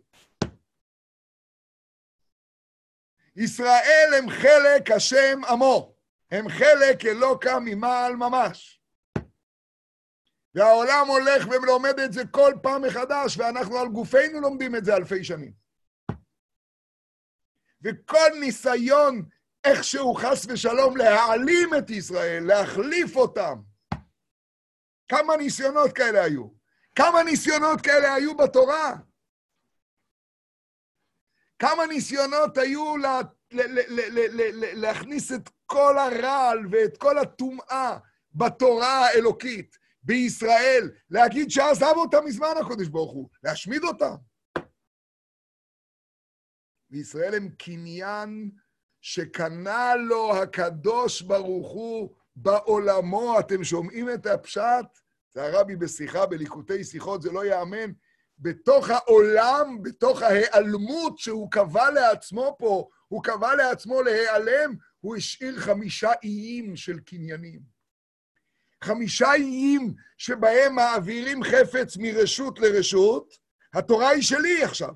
ישראל הם חלק השם עמו. הם חלק אלוקה ממעל ממש. והעולם הולך ולומד את זה כל פעם מחדש, ואנחנו על גופנו לומדים את זה אלפי שנים. וכל ניסיון איכשהו חס ושלום להעלים את ישראל, להחליף אותם, כמה ניסיונות כאלה היו? כמה ניסיונות כאלה היו בתורה? כמה ניסיונות היו לה, להכניס את כל הרעל ואת כל הטומאה בתורה האלוקית, בישראל, להגיד שעזב אותם מזמן הקודש ברוך הוא, להשמיד אותם. וישראל הם קניין שקנה לו הקדוש ברוך הוא בעולמו. אתם שומעים את הפשט? זה הרבי בשיחה, בליקוטי שיחות, זה לא ייאמן. בתוך העולם, בתוך ההיעלמות שהוא קבע לעצמו פה, הוא קבע לעצמו להיעלם, הוא השאיר חמישה איים של קניינים. חמישה איים שבהם מעבירים חפץ מרשות לרשות, התורה היא שלי עכשיו.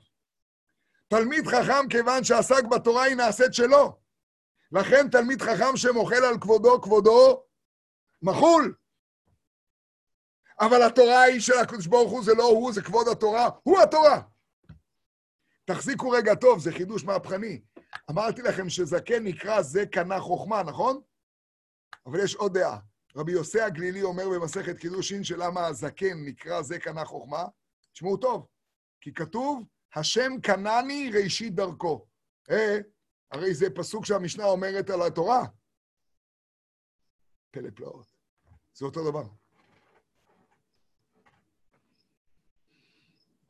תלמיד חכם, כיוון שעסק בתורה, היא נעשית שלו. לכן תלמיד חכם שמוחל על כבודו, כבודו מחול. אבל התורה היא של הקדוש ברוך הוא, זה לא הוא, זה כבוד התורה, הוא התורה. תחזיקו רגע טוב, זה חידוש מהפכני. אמרתי לכם שזקן נקרא זה קנה חוכמה, נכון? אבל יש עוד דעה. רבי יוסי הגלילי אומר במסכת קידושין שלמה הזקן נקרא זה קנה חוכמה. תשמעו טוב, כי כתוב, השם קנני ראשית דרכו. אה, הרי זה פסוק שהמשנה אומרת על התורה. פלא פלאות. זה אותו דבר.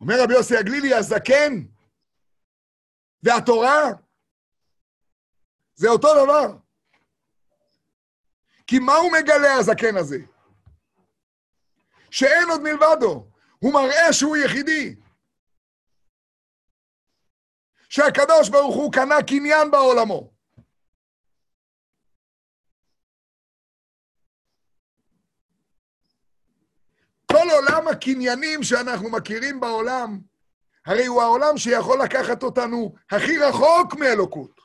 אומר רבי יוסי הגלילי, הזקן והתורה זה אותו דבר. כי מה הוא מגלה, הזקן הזה? שאין עוד מלבדו. הוא מראה שהוא יחידי. שהקדוש ברוך הוא קנה קניין בעולמו. כל עולם הקניינים שאנחנו מכירים בעולם, הרי הוא העולם שיכול לקחת אותנו הכי רחוק מאלוקות.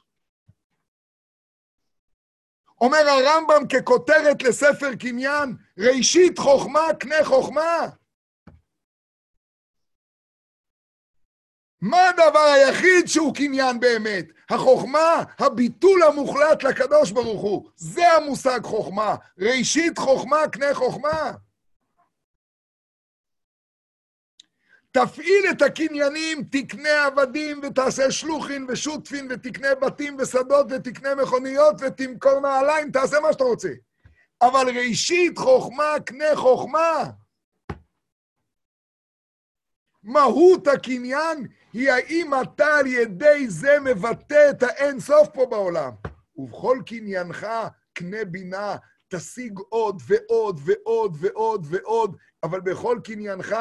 אומר הרמב"ם ככותרת לספר קניין, ראשית חוכמה קנה חוכמה. מה הדבר היחיד שהוא קניין באמת? החוכמה, הביטול המוחלט לקדוש ברוך הוא. זה המושג חוכמה. ראשית חוכמה קנה חוכמה. תפעיל את הקניינים, תקנה עבדים ותעשה שלוחין ושותפין ותקנה בתים ושדות ותקנה מכוניות ותמכור נעליים, תעשה מה שאתה רוצה. אבל ראשית חוכמה קנה חוכמה. מהות הקניין היא האם אתה על ידי זה מבטא את האין סוף פה בעולם. ובכל קניינך קנה בינה, תשיג עוד ועוד ועוד ועוד ועוד, אבל בכל קניינך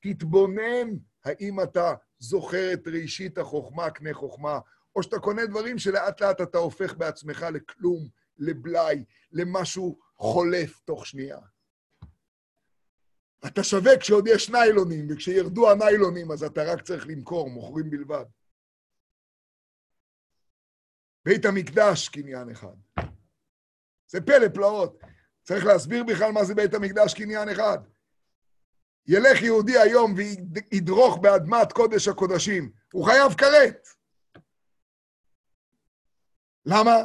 תתבונן האם אתה זוכר את ראשית החוכמה, קנה חוכמה, או שאתה קונה דברים שלאט לאט אתה הופך בעצמך לכלום, לבלאי, למשהו חולף תוך שנייה. אתה שווה כשעוד יש ניילונים, וכשירדו הניילונים אז אתה רק צריך למכור, מוכרים בלבד. בית המקדש, קניין אחד. זה פלא פלאות. צריך להסביר בכלל מה זה בית המקדש, קניין אחד. ילך יהודי היום וידרוך באדמת קודש הקודשים, הוא חייב כרת. למה?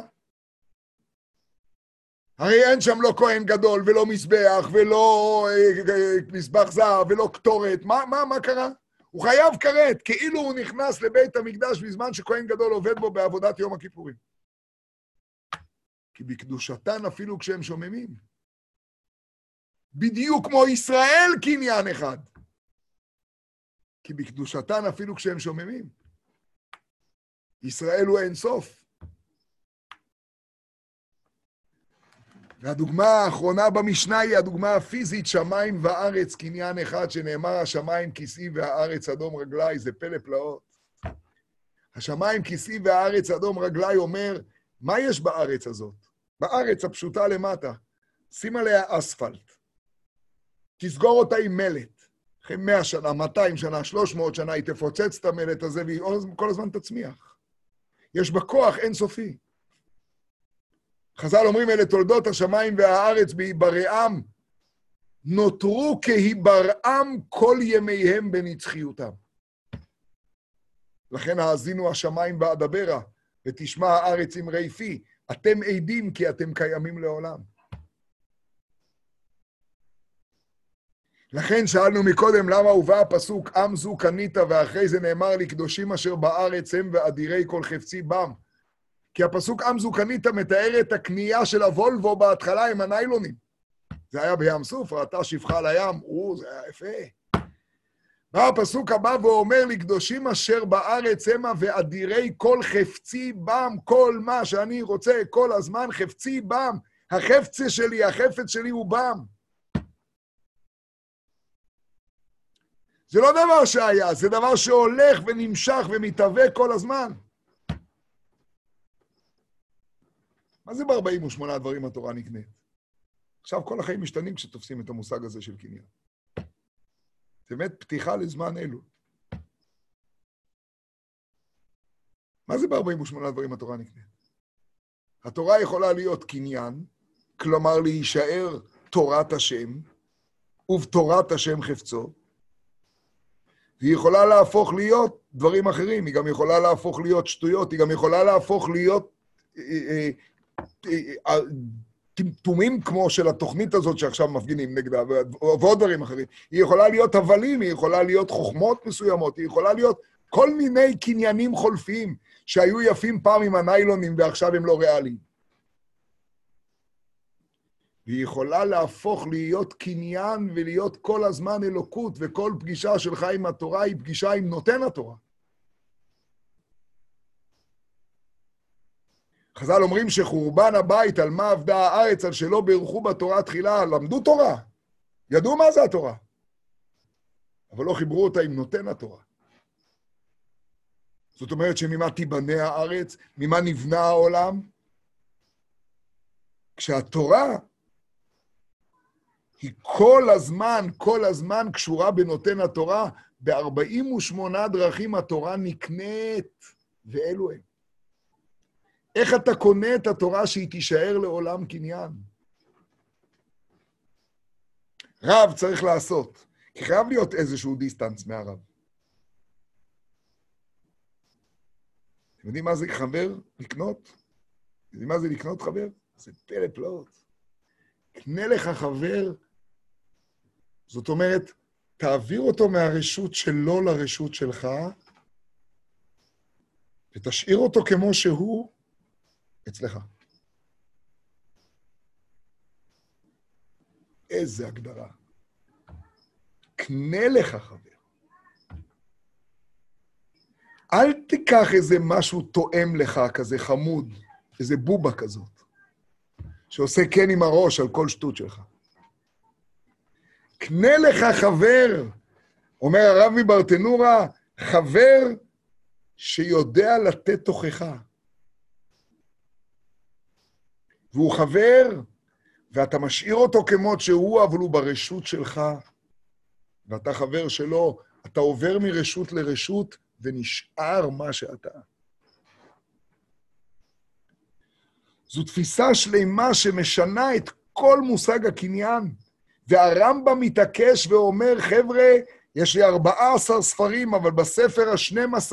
הרי אין שם לא כהן גדול, ולא מזבח, ולא אה, אה, מזבח זהב, ולא קטורת. מה, מה, מה קרה? הוא חייב כרת, כאילו הוא נכנס לבית המקדש בזמן שכהן גדול עובד בו בעבודת יום הכיפורים. כי בקדושתן אפילו כשהם שוממים. בדיוק כמו ישראל קניין אחד. כי בקדושתן אפילו כשהם שוממים. ישראל הוא אין סוף. והדוגמה האחרונה במשנה היא הדוגמה הפיזית, שמיים וארץ קניין אחד, שנאמר השמיים כיסאי והארץ אדום רגלי, זה פלא פלאות. השמיים כיסאי והארץ אדום רגלי אומר, מה יש בארץ הזאת? בארץ הפשוטה למטה. שים עליה אספלט. תסגור אותה עם מלט. אחרי 100 שנה, 200 שנה, 300 שנה, היא תפוצץ את המלט הזה והיא כל הזמן תצמיח. יש בה כוח אינסופי. חז"ל אומרים, אלה תולדות השמיים והארץ בהיברעם, נותרו כהיברעם כל ימיהם בנצחיותם. לכן האזינו השמיים ואדברה, ותשמע הארץ עם רייפי. אתם עדים כי אתם קיימים לעולם. לכן שאלנו מקודם למה הובא הפסוק עם זו קנית, ואחרי זה נאמר לי, קדושים אשר בארץ הם ואדירי כל חפצי בם. כי הפסוק עם זו קנית מתאר את הקנייה של הוולבו בהתחלה עם הניילונים. זה היה בים סוף, ראתה שפחה על הים, או, זה היה יפה. בא הפסוק הבא ואומר לי, קדושים אשר בארץ המה ואדירי כל חפצי בם, כל מה שאני רוצה כל הזמן, חפצי בם. החפצה שלי, החפץ שלי הוא בם. זה לא דבר שהיה, זה דבר שהולך ונמשך ומתהווה כל הזמן. מה זה ב-48 דברים התורה נקנית? עכשיו כל החיים משתנים כשתופסים את המושג הזה של קניין. זה באמת פתיחה לזמן אלו. מה זה ב-48 דברים התורה נקנית? התורה יכולה להיות קניין, כלומר להישאר תורת השם, ובתורת השם חפצו, והיא יכולה להפוך להיות דברים אחרים, היא גם יכולה להפוך להיות שטויות, היא גם יכולה להפוך להיות אה, אה, אה, טמטומים כמו של התוכנית הזאת שעכשיו מפגינים נגדה, ועוד דברים אחרים. היא יכולה להיות הבלים, היא יכולה להיות חוכמות מסוימות, היא יכולה להיות כל מיני קניינים חולפיים שהיו יפים פעם עם הניילונים ועכשיו הם לא ריאליים. והיא יכולה להפוך להיות קניין ולהיות כל הזמן אלוקות, וכל פגישה שלך עם התורה היא פגישה עם נותן התורה. חז"ל אומרים שחורבן הבית, על מה עבדה הארץ, על שלא בירכו בתורה תחילה, למדו תורה, ידעו מה זה התורה, אבל לא חיברו אותה עם נותן התורה. זאת אומרת שממה תיבנה הארץ, ממה נבנה העולם? כשהתורה היא כל הזמן, כל הזמן קשורה בנותן התורה, ב-48 דרכים התורה נקנית, ואלו הם. איך אתה קונה את התורה שהיא תישאר לעולם קניין? רב צריך לעשות, כי חייב להיות איזשהו דיסטנס מהרב. אתם יודעים מה זה חבר? לקנות? אתם יודעים מה זה לקנות חבר? זה פלא פלאות. קנה לך חבר, זאת אומרת, תעביר אותו מהרשות שלו לרשות שלך, ותשאיר אותו כמו שהוא אצלך. איזה הגדרה. קנה לך חבר. אל תיקח איזה משהו תואם לך, כזה חמוד, איזה בובה כזאת, שעושה כן עם הראש על כל שטות שלך. קנה לך חבר, אומר הרב מברטנורה, חבר שיודע לתת תוכחה. והוא חבר, ואתה משאיר אותו כמות שהוא, אבל הוא ברשות שלך, ואתה חבר שלו, אתה עובר מרשות לרשות, ונשאר מה שאתה. זו תפיסה שלמה שמשנה את כל מושג הקניין. והרמב"ם מתעקש ואומר, חבר'ה, יש לי 14 ספרים, אבל בספר ה-12,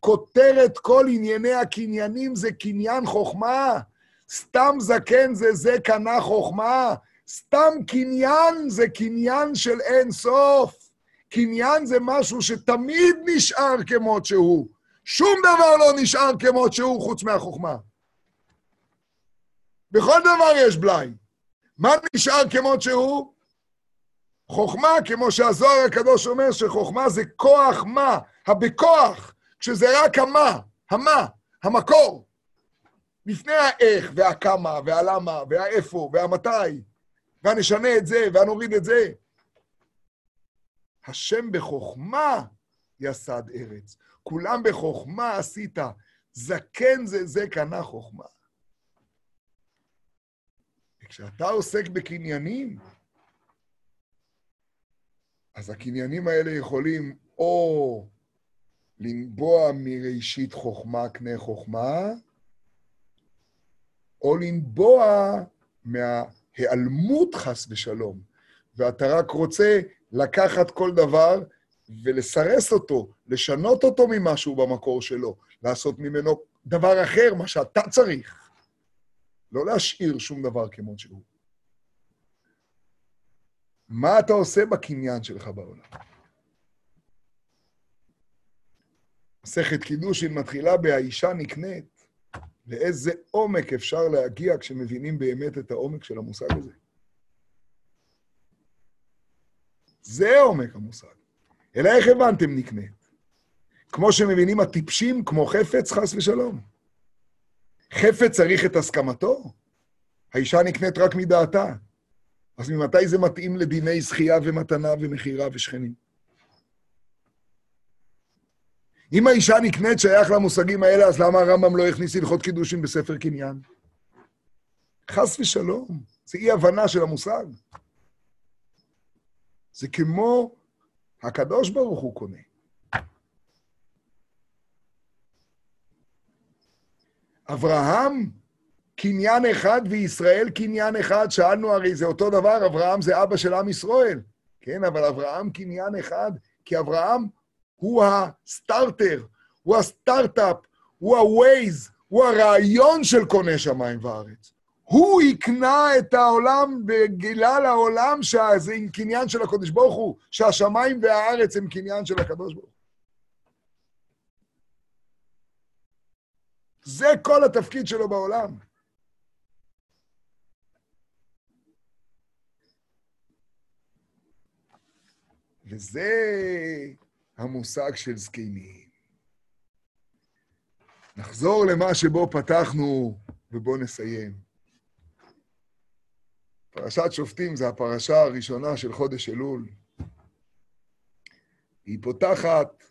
כותרת כל ענייני הקניינים זה קניין חוכמה. סתם זקן זה זה קנה חוכמה. סתם קניין זה קניין של אין סוף. קניין זה משהו שתמיד נשאר כמות שהוא. שום דבר לא נשאר כמות שהוא חוץ מהחוכמה. בכל דבר יש בלאי. מה נשאר כמות שהוא? חוכמה, כמו שהזוהר הקדוש אומר, שחוכמה זה כוח מה, הבכוח, כשזה רק המה, המה, המקור. לפני האיך והכמה והלמה והאיפה והמתי, והנשנה את זה והנוריד את זה. השם בחוכמה יסד ארץ. כולם בחוכמה עשית. זקן זה זה קנה חוכמה. וכשאתה עוסק בקניינים, אז הקניינים האלה יכולים או לנבוע מראשית חוכמה קנה חוכמה, או לנבוע מההיעלמות חס ושלום, ואתה רק רוצה לקחת כל דבר ולסרס אותו, לשנות אותו ממשהו במקור שלו, לעשות ממנו דבר אחר, מה שאתה צריך. לא להשאיר שום דבר כמות שהוא. מה אתה עושה בקניין שלך בעולם? מסכת קידושין מתחילה ב"האישה נקנית". לאיזה עומק אפשר להגיע כשמבינים באמת את העומק של המושג הזה? זה עומק המושג. אלא איך הבנתם נקנית? כמו שמבינים הטיפשים, כמו חפץ, חס ושלום. חפץ צריך את הסכמתו? האישה נקנית רק מדעתה. אז ממתי זה מתאים לדיני זכייה ומתנה ומכירה ושכנים? אם האישה נקנית שייך למושגים האלה, אז למה הרמב"ם לא הכניס הלכות קידושין בספר קניין? חס ושלום, זה אי-הבנה של המושג. זה כמו הקדוש ברוך הוא קונה. אברהם, קניין אחד וישראל קניין אחד, שאלנו הרי זה אותו דבר, אברהם זה אבא של עם ישראל, כן? אבל אברהם קניין אחד, כי אברהם הוא הסטארטר, הוא הסטארט-אפ, הוא ה-Waze, הוא הרעיון של קונה שמיים וארץ. הוא הקנה את העולם וגילה לעולם שזה קניין של הקדוש ברוך הוא, שהשמיים והארץ הם קניין של הקדוש ברוך הוא. זה כל התפקיד שלו בעולם. וזה המושג של זקנים. נחזור למה שבו פתחנו ובואו נסיים. פרשת שופטים זה הפרשה הראשונה של חודש אלול. היא פותחת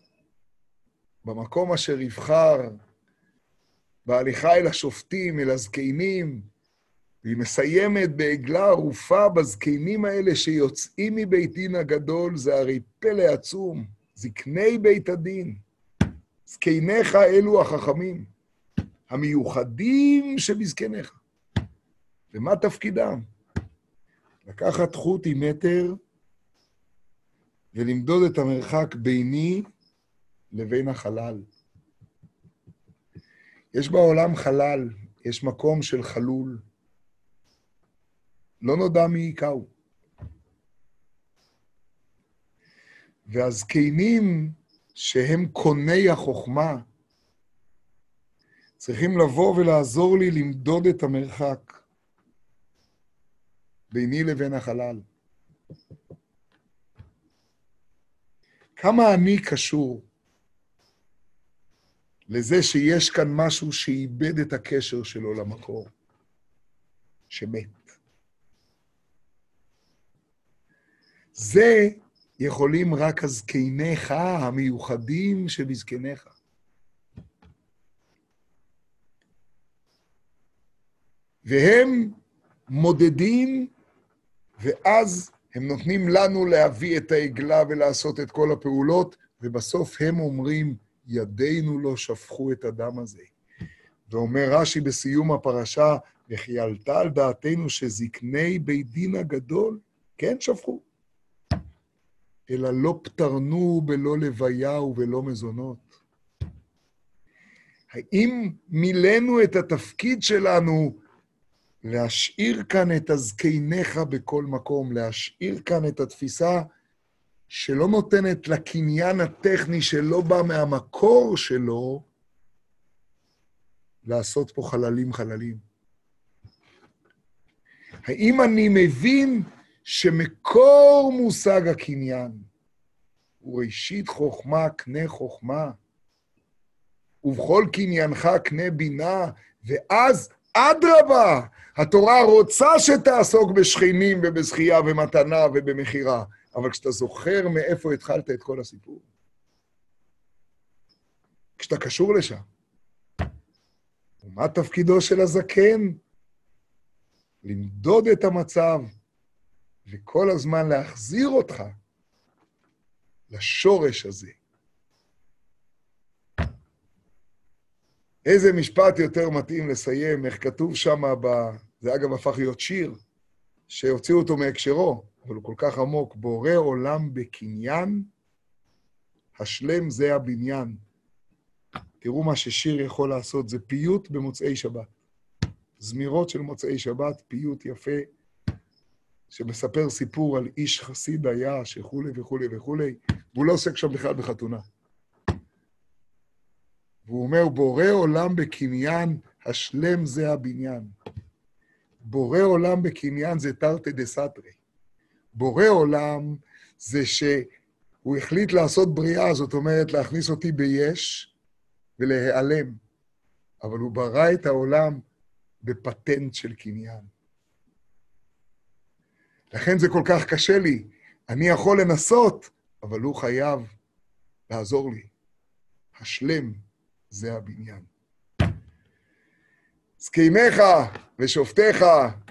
במקום אשר יבחר, בהליכה אל השופטים, אל הזקנים, והיא מסיימת בעגלה ערופה בזקנים האלה שיוצאים מבית דין הגדול, זה הרי פלא עצום, זקני בית הדין. זקניך אלו החכמים, המיוחדים שבזקניך. ומה תפקידם? לקחת חוט עם מטר ולמדוד את המרחק ביני לבין החלל. יש בעולם חלל, יש מקום של חלול. לא נודע מי היכהו. והזקנים שהם קוני החוכמה, צריכים לבוא ולעזור לי למדוד את המרחק ביני לבין החלל. כמה אני קשור לזה שיש כאן משהו שאיבד את הקשר שלו למקור, שמת. זה יכולים רק הזקניך המיוחדים שבזקניך. והם מודדים, ואז הם נותנים לנו להביא את העגלה ולעשות את כל הפעולות, ובסוף הם אומרים, ידינו לא שפכו את הדם הזה. ואומר רש"י בסיום הפרשה, וכי עלתה על דעתנו שזקני בית דין הגדול כן שפכו. אלא לא פטרנו בלא לוויה ובלא מזונות. האם מילאנו את התפקיד שלנו להשאיר כאן את הזקניך בכל מקום, להשאיר כאן את התפיסה שלא נותנת לקניין הטכני שלא בא מהמקור שלו, לעשות פה חללים חללים. האם אני מבין שמקור מושג הקניין הוא ראשית חוכמה, קנה חוכמה, ובכל קניינך קנה בינה, ואז אדרבה, התורה רוצה שתעסוק בשכנים ובזכייה ומתנה ובמכירה, אבל כשאתה זוכר מאיפה התחלת את כל הסיפור, כשאתה קשור לשם, ומה תפקידו של הזקן? למדוד את המצב וכל הזמן להחזיר אותך לשורש הזה. איזה משפט יותר מתאים לסיים, איך כתוב שם, ב... זה אגב הפך להיות שיר, שהוציאו אותו מהקשרו, אבל הוא כל כך עמוק, בורא עולם בקניין, השלם זה הבניין. תראו מה ששיר יכול לעשות, זה פיוט במוצאי שבת. זמירות של מוצאי שבת, פיוט יפה, שמספר סיפור על איש חסיד היה, שכולי וכולי וכולי, והוא לא עוסק שם בכלל בחתונה. והוא אומר, בורא עולם בקניין, השלם זה הבניין. בורא עולם בקניין זה תרתי דה סתרי. בורא עולם זה שהוא החליט לעשות בריאה, זאת אומרת, להכניס אותי ביש ולהיעלם. אבל הוא ברא את העולם בפטנט של קניין. לכן זה כל כך קשה לי. אני יכול לנסות, אבל הוא חייב לעזור לי. השלם זה הבניין. זקניך ושופטיך,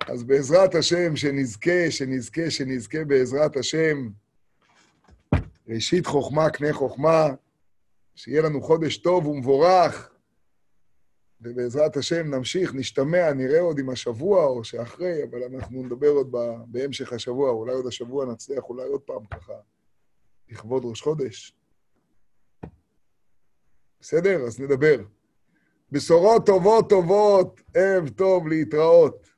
אז בעזרת השם, שנזכה, שנזכה, שנזכה בעזרת השם. ראשית חוכמה, קנה חוכמה, שיהיה לנו חודש טוב ומבורך, ובעזרת השם נמשיך, נשתמע, נראה עוד עם השבוע או שאחרי, אבל אנחנו נדבר עוד בהמשך השבוע, אולי עוד השבוע נצליח, אולי עוד פעם ככה, לכבוד ראש חודש. בסדר? אז נדבר. בשורות טובות טובות, ערב טוב, להתראות.